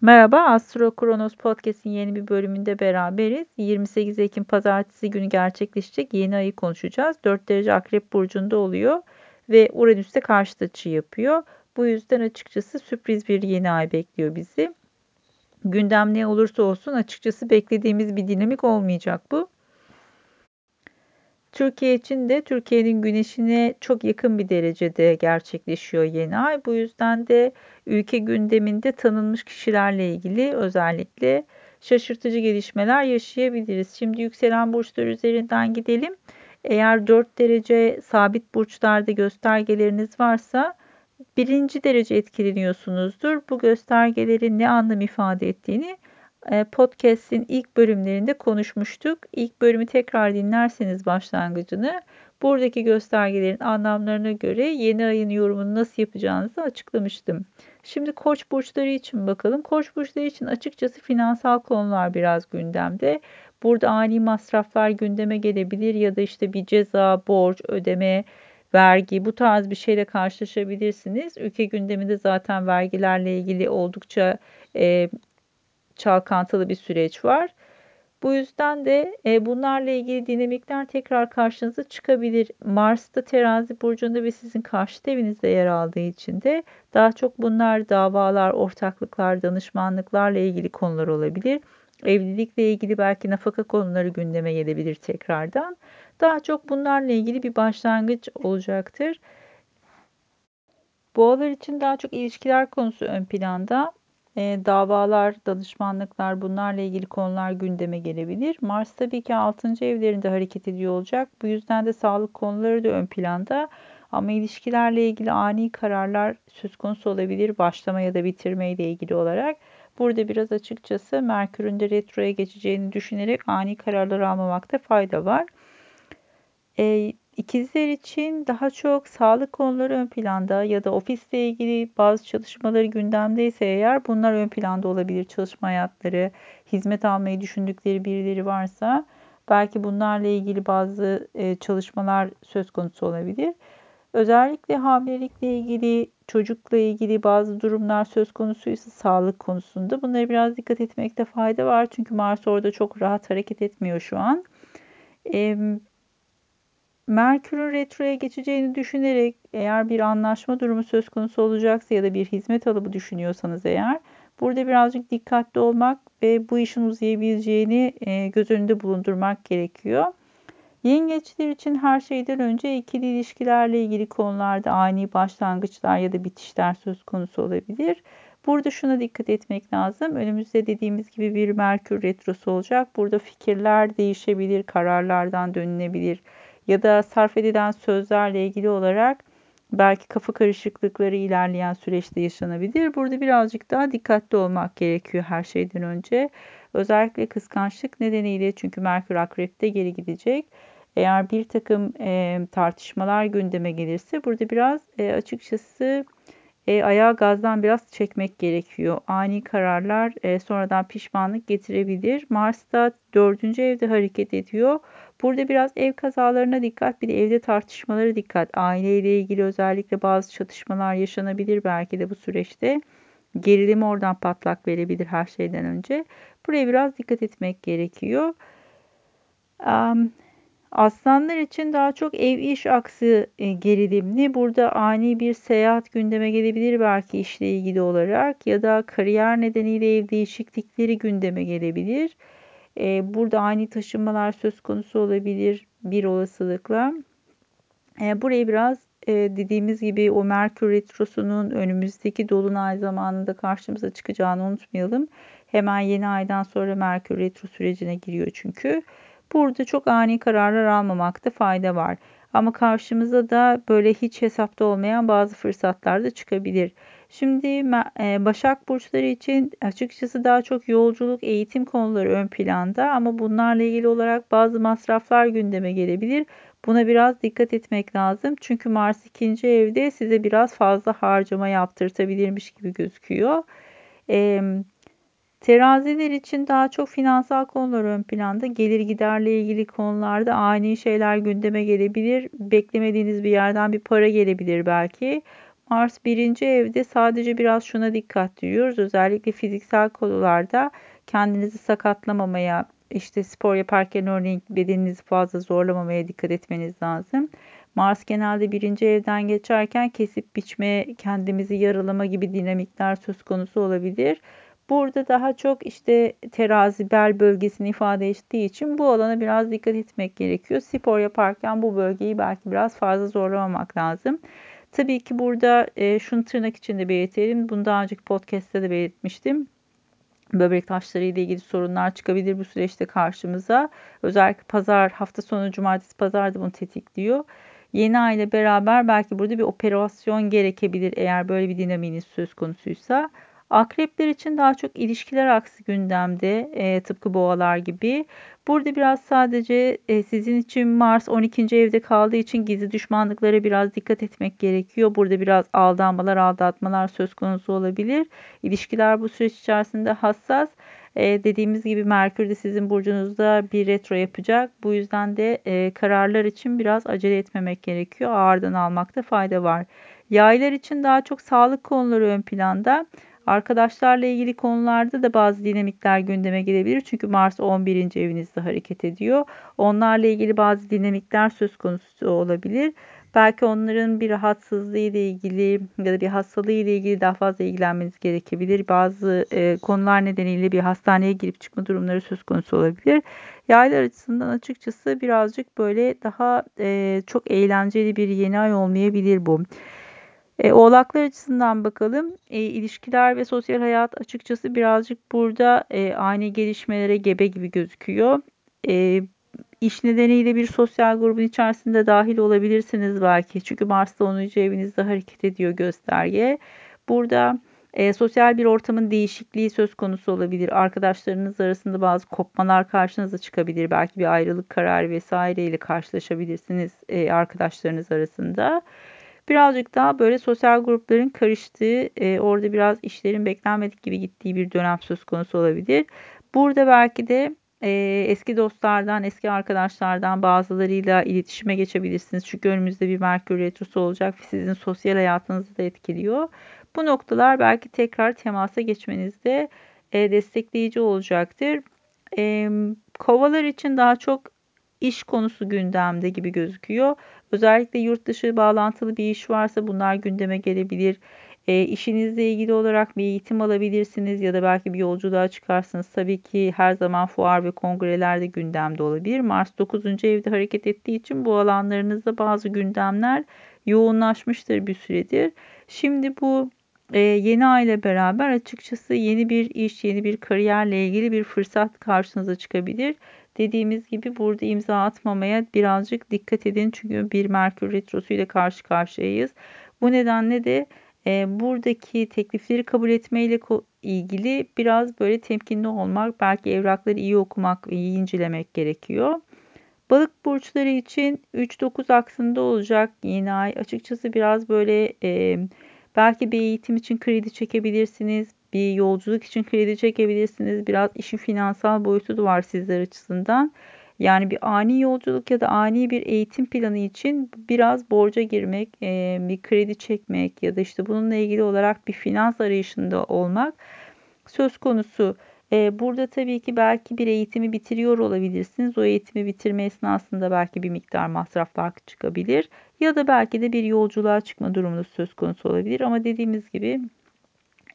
Merhaba, Astro Kronos Podcast'in yeni bir bölümünde beraberiz. 28 Ekim Pazartesi günü gerçekleşecek yeni ayı konuşacağız. 4 derece Akrep Burcu'nda oluyor ve Uranüs'te karşıt açı yapıyor. Bu yüzden açıkçası sürpriz bir yeni ay bekliyor bizi. Gündem ne olursa olsun açıkçası beklediğimiz bir dinamik olmayacak bu. Türkiye için de Türkiye'nin güneşine çok yakın bir derecede gerçekleşiyor yeni ay. Bu yüzden de ülke gündeminde tanınmış kişilerle ilgili özellikle şaşırtıcı gelişmeler yaşayabiliriz. Şimdi yükselen burçlar üzerinden gidelim. Eğer 4 derece sabit burçlarda göstergeleriniz varsa birinci derece etkileniyorsunuzdur. Bu göstergelerin ne anlam ifade ettiğini podcast'in ilk bölümlerinde konuşmuştuk. İlk bölümü tekrar dinlerseniz başlangıcını buradaki göstergelerin anlamlarına göre yeni ayın yorumunu nasıl yapacağınızı açıklamıştım. Şimdi koç burçları için bakalım. Koç burçları için açıkçası finansal konular biraz gündemde. Burada ani masraflar gündeme gelebilir ya da işte bir ceza, borç, ödeme, vergi bu tarz bir şeyle karşılaşabilirsiniz. Ülke gündeminde zaten vergilerle ilgili oldukça e, çalkantılı bir süreç var. Bu yüzden de e, bunlarla ilgili dinamikler tekrar karşınıza çıkabilir. Mars'ta terazi burcunda ve sizin karşı evinizde yer aldığı için de daha çok bunlar davalar, ortaklıklar, danışmanlıklarla ilgili konular olabilir. Evlilikle ilgili belki nafaka konuları gündeme gelebilir tekrardan. Daha çok bunlarla ilgili bir başlangıç olacaktır. Boğalar için daha çok ilişkiler konusu ön planda e, davalar, danışmanlıklar bunlarla ilgili konular gündeme gelebilir. Mars tabii ki 6. evlerinde hareket ediyor olacak. Bu yüzden de sağlık konuları da ön planda. Ama ilişkilerle ilgili ani kararlar söz konusu olabilir. Başlama ya da bitirme ile ilgili olarak. Burada biraz açıkçası Merkür'ün de retroya geçeceğini düşünerek ani kararlar almamakta fayda var. E, İkizler için daha çok sağlık konuları ön planda ya da ofisle ilgili bazı çalışmaları gündemdeyse eğer bunlar ön planda olabilir. Çalışma hayatları, hizmet almayı düşündükleri birileri varsa belki bunlarla ilgili bazı e, çalışmalar söz konusu olabilir. Özellikle hamilelikle ilgili, çocukla ilgili bazı durumlar söz konusuysa sağlık konusunda bunlara biraz dikkat etmekte fayda var. Çünkü Mars orada çok rahat hareket etmiyor şu an. Merkür'ün retroya geçeceğini düşünerek eğer bir anlaşma durumu söz konusu olacaksa ya da bir hizmet alıbı düşünüyorsanız eğer burada birazcık dikkatli olmak ve bu işin uzayabileceğini e, göz önünde bulundurmak gerekiyor. Yengeçler için her şeyden önce ikili ilişkilerle ilgili konularda ani başlangıçlar ya da bitişler söz konusu olabilir. Burada şuna dikkat etmek lazım. Önümüzde dediğimiz gibi bir Merkür retrosu olacak. Burada fikirler değişebilir, kararlardan dönülebilir ya da sarf edilen sözlerle ilgili olarak belki kafa karışıklıkları ilerleyen süreçte yaşanabilir. Burada birazcık daha dikkatli olmak gerekiyor her şeyden önce. Özellikle kıskançlık nedeniyle çünkü Merkür Akrep'te geri gidecek. Eğer bir takım e, tartışmalar gündeme gelirse burada biraz e, açıkçası e, ayağı gazdan biraz çekmek gerekiyor. Ani kararlar e, sonradan pişmanlık getirebilir. Mars da dördüncü evde hareket ediyor. Burada biraz ev kazalarına dikkat, bir de evde tartışmalara dikkat. Aileyle ilgili özellikle bazı çatışmalar yaşanabilir belki de bu süreçte. Gerilim oradan patlak verebilir her şeyden önce. Buraya biraz dikkat etmek gerekiyor. Um, Aslanlar için daha çok ev iş aksı e, gerilimli. Burada ani bir seyahat gündeme gelebilir belki işle ilgili olarak ya da kariyer nedeniyle ev değişiklikleri gündeme gelebilir. E, burada ani taşınmalar söz konusu olabilir bir olasılıkla. E, burayı biraz dediğimiz gibi o Merkür Retrosu'nun önümüzdeki dolunay zamanında karşımıza çıkacağını unutmayalım. Hemen yeni aydan sonra Merkür Retro sürecine giriyor çünkü. Burada çok ani kararlar almamakta fayda var. Ama karşımıza da böyle hiç hesapta olmayan bazı fırsatlar da çıkabilir. Şimdi e, Başak burçları için açıkçası daha çok yolculuk, eğitim konuları ön planda ama bunlarla ilgili olarak bazı masraflar gündeme gelebilir. Buna biraz dikkat etmek lazım. Çünkü Mars ikinci evde size biraz fazla harcama yaptırtabilirmiş gibi gözüküyor. Ee, Teraziler için daha çok finansal konular ön planda. Gelir giderle ilgili konularda ani şeyler gündeme gelebilir. Beklemediğiniz bir yerden bir para gelebilir belki. Mars birinci evde sadece biraz şuna dikkat ediyoruz. Özellikle fiziksel konularda kendinizi sakatlamamaya, işte spor yaparken örneğin bedeninizi fazla zorlamamaya dikkat etmeniz lazım. Mars genelde birinci evden geçerken kesip biçme, kendimizi yaralama gibi dinamikler söz konusu olabilir. Burada daha çok işte terazi bel bölgesini ifade ettiği için bu alana biraz dikkat etmek gerekiyor. Spor yaparken bu bölgeyi belki biraz fazla zorlamamak lazım. Tabii ki burada e, şunu tırnak içinde belirtelim. Bunu daha önceki podcast'te de belirtmiştim. Böbrek taşları ile ilgili sorunlar çıkabilir bu süreçte karşımıza. Özellikle pazar, hafta sonu, cumartesi, pazar da bunu tetikliyor. Yeni ay ile beraber belki burada bir operasyon gerekebilir eğer böyle bir dinamiğiniz söz konusuysa. Akrepler için daha çok ilişkiler aksi gündemde e, tıpkı boğalar gibi. Burada biraz sadece e, sizin için Mars 12. evde kaldığı için gizli düşmanlıklara biraz dikkat etmek gerekiyor. Burada biraz aldanmalar, aldatmalar söz konusu olabilir. İlişkiler bu süreç içerisinde hassas. E, dediğimiz gibi Merkür de sizin burcunuzda bir retro yapacak. Bu yüzden de e, kararlar için biraz acele etmemek gerekiyor. Ağırdan almakta fayda var. Yaylar için daha çok sağlık konuları ön planda. Arkadaşlarla ilgili konularda da bazı dinamikler gündeme gelebilir. Çünkü Mars 11. evinizde hareket ediyor. Onlarla ilgili bazı dinamikler söz konusu olabilir. Belki onların bir rahatsızlığı ile ilgili ya da bir hastalığı ile ilgili daha fazla ilgilenmeniz gerekebilir. Bazı e, konular nedeniyle bir hastaneye girip çıkma durumları söz konusu olabilir. Yaylar açısından açıkçası birazcık böyle daha e, çok eğlenceli bir yeni ay olmayabilir bu. E, oğlaklar açısından bakalım. E, ilişkiler ve sosyal hayat açıkçası birazcık burada e, ani gelişmelere gebe gibi gözüküyor. E, iş nedeniyle bir sosyal grubun içerisinde dahil olabilirsiniz belki. Çünkü Mars'ta 10. evinizde hareket ediyor gösterge. Burada e, sosyal bir ortamın değişikliği söz konusu olabilir. Arkadaşlarınız arasında bazı kopmalar karşınıza çıkabilir. Belki bir ayrılık kararı vesaire ile karşılaşabilirsiniz e, arkadaşlarınız arasında birazcık daha böyle sosyal grupların karıştığı, e, orada biraz işlerin beklenmedik gibi gittiği bir dönem söz konusu olabilir. Burada belki de e, eski dostlardan, eski arkadaşlardan bazılarıyla iletişime geçebilirsiniz. Çünkü önümüzde bir Merkür Retrosu olacak ve sizin sosyal hayatınızı da etkiliyor. Bu noktalar belki tekrar temasa geçmenizde e, destekleyici olacaktır. E, kovalar için daha çok iş konusu gündemde gibi gözüküyor. Özellikle yurt dışı bağlantılı bir iş varsa bunlar gündeme gelebilir. E, işinizle ilgili olarak bir eğitim alabilirsiniz ya da belki bir yolculuğa çıkarsınız. Tabii ki her zaman fuar ve kongrelerde gündemde olabilir. Mars 9. evde hareket ettiği için bu alanlarınızda bazı gündemler yoğunlaşmıştır bir süredir. Şimdi bu e, yeni ay ile beraber açıkçası yeni bir iş, yeni bir kariyerle ilgili bir fırsat karşınıza çıkabilir. Dediğimiz gibi burada imza atmamaya birazcık dikkat edin. Çünkü bir Merkür Retrosu ile karşı karşıyayız. Bu nedenle de e, buradaki teklifleri kabul etmeyle ilgili biraz böyle temkinli olmak, belki evrakları iyi okumak, iyi incelemek gerekiyor. Balık burçları için 3-9 aksında olacak yeni ay. Açıkçası biraz böyle e, belki bir eğitim için kredi çekebilirsiniz bir yolculuk için kredi çekebilirsiniz. Biraz işin finansal boyutu da var sizler açısından. Yani bir ani yolculuk ya da ani bir eğitim planı için biraz borca girmek, e, bir kredi çekmek ya da işte bununla ilgili olarak bir finans arayışında olmak söz konusu. E, burada tabii ki belki bir eğitimi bitiriyor olabilirsiniz. O eğitimi bitirme esnasında belki bir miktar masraflar çıkabilir. Ya da belki de bir yolculuğa çıkma durumu söz konusu olabilir. Ama dediğimiz gibi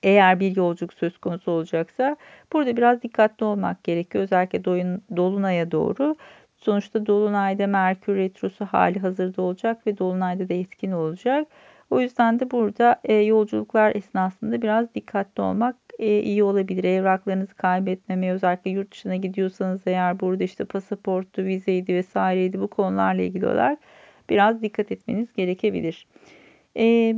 eğer bir yolculuk söz konusu olacaksa burada biraz dikkatli olmak gerekiyor. Özellikle doyun, dolunaya doğru. Sonuçta dolunayda Merkür retrosu hali hazırda olacak ve dolunayda da etkin olacak. O yüzden de burada e, yolculuklar esnasında biraz dikkatli olmak e, iyi olabilir. Evraklarınızı kaybetmemeye özellikle yurt dışına gidiyorsanız eğer burada işte pasaportu, vizeydi vesaireydi bu konularla ilgili olarak biraz dikkat etmeniz gerekebilir. E,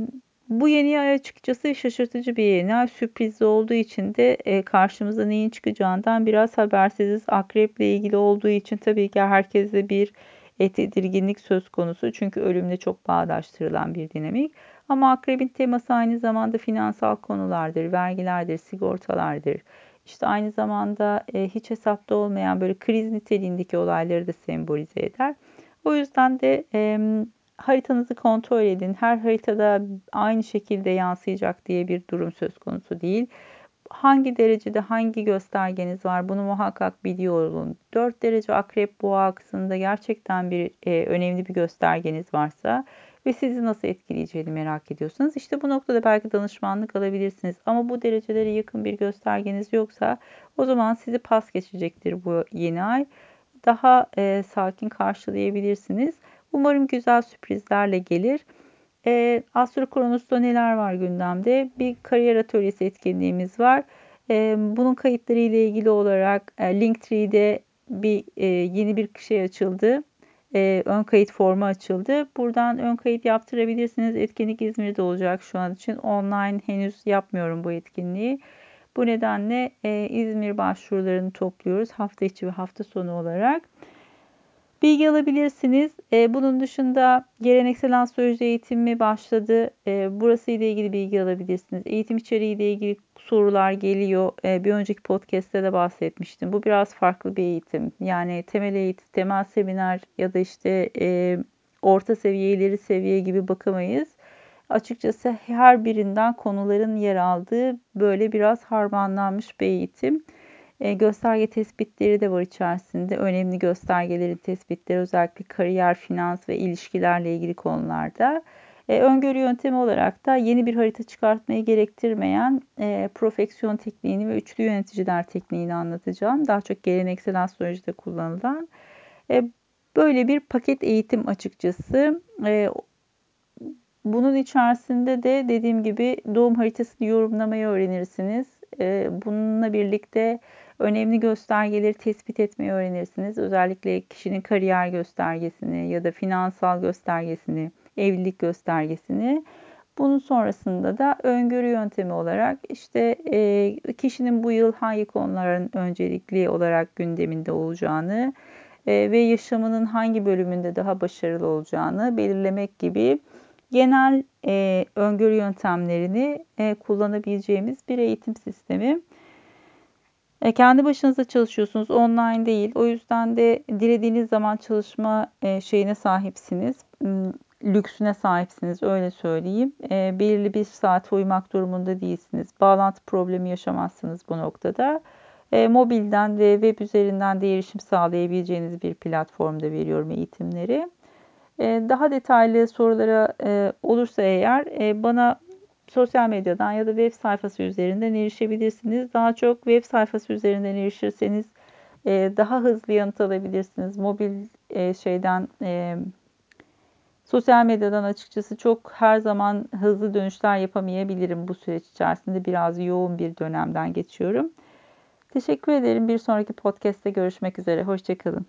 bu yeni ay açıkçası şaşırtıcı bir yeni ay. Sürprizli olduğu için de e, karşımıza neyin çıkacağından biraz habersiziz. Akreple ilgili olduğu için tabii ki herkeste bir e, tedirginlik söz konusu. Çünkü ölümle çok bağdaştırılan bir dinamik. Ama akrebin teması aynı zamanda finansal konulardır, vergilerdir, sigortalardır. İşte aynı zamanda e, hiç hesapta olmayan böyle kriz niteliğindeki olayları da sembolize eder. O yüzden de haritanızı kontrol edin. Her haritada aynı şekilde yansıyacak diye bir durum söz konusu değil. Hangi derecede hangi göstergeniz var bunu muhakkak biliyor olun. 4 derece akrep boğa aksında gerçekten bir e, önemli bir göstergeniz varsa ve sizi nasıl etkileyeceğini merak ediyorsanız işte bu noktada belki danışmanlık alabilirsiniz. Ama bu derecelere yakın bir göstergeniz yoksa o zaman sizi pas geçecektir bu yeni ay. Daha e, sakin karşılayabilirsiniz. Umarım güzel sürprizlerle gelir. E, Astro Kronos'ta neler var gündemde? Bir kariyer atölyesi etkinliğimiz var. E, bunun kayıtları ile ilgili olarak e, Linktree'de bir e, yeni bir şey açıldı. E, ön kayıt formu açıldı. Buradan ön kayıt yaptırabilirsiniz. Etkinlik İzmir'de olacak şu an için. Online henüz yapmıyorum bu etkinliği. Bu nedenle e, İzmir başvurularını topluyoruz hafta içi ve hafta sonu olarak. Bilgi alabilirsiniz. E, bunun dışında geleneksel astroloji eğitimi başladı. E, burası ile ilgili bilgi alabilirsiniz. Eğitim içeriği ile ilgili sorular geliyor. E, bir önceki podcast'te de bahsetmiştim. Bu biraz farklı bir eğitim. Yani temel eğitim, temel seminer ya da işte e, orta seviye, ileri seviye gibi bakamayız. Açıkçası her birinden konuların yer aldığı böyle biraz harmanlanmış bir eğitim. E, gösterge tespitleri de var içerisinde. Önemli göstergelerin tespitleri özellikle kariyer, finans ve ilişkilerle ilgili konularda. E, öngörü yöntemi olarak da yeni bir harita çıkartmayı gerektirmeyen e, profeksiyon tekniğini ve üçlü yöneticiler tekniğini anlatacağım. Daha çok geleneksel astrolojide kullanılan. E, böyle bir paket eğitim açıkçası. E, bunun içerisinde de dediğim gibi doğum haritasını yorumlamayı öğrenirsiniz. E, bununla birlikte önemli göstergeleri tespit etmeyi öğrenirsiniz. Özellikle kişinin kariyer göstergesini ya da finansal göstergesini, evlilik göstergesini. Bunun sonrasında da öngörü yöntemi olarak işte e, kişinin bu yıl hangi konuların öncelikli olarak gündeminde olacağını e, ve yaşamının hangi bölümünde daha başarılı olacağını belirlemek gibi genel e, öngörü yöntemlerini kullanabileceğimiz bir eğitim sistemi. E, kendi başınıza çalışıyorsunuz, online değil. O yüzden de dilediğiniz zaman çalışma e, şeyine sahipsiniz. Hmm, lüksüne sahipsiniz öyle söyleyeyim. E, belirli bir saate uymak durumunda değilsiniz. Bağlantı problemi yaşamazsınız bu noktada. E, mobilden ve web üzerinden de erişim sağlayabileceğiniz bir platformda veriyorum eğitimleri. E, daha detaylı sorulara e, olursa eğer e, bana sosyal medyadan ya da web sayfası üzerinden erişebilirsiniz. Daha çok web sayfası üzerinden erişirseniz e, daha hızlı yanıt alabilirsiniz. Mobil e, şeyden e, sosyal medyadan açıkçası çok her zaman hızlı dönüşler yapamayabilirim bu süreç içerisinde. Biraz yoğun bir dönemden geçiyorum. Teşekkür ederim. Bir sonraki podcast'te görüşmek üzere. Hoşçakalın.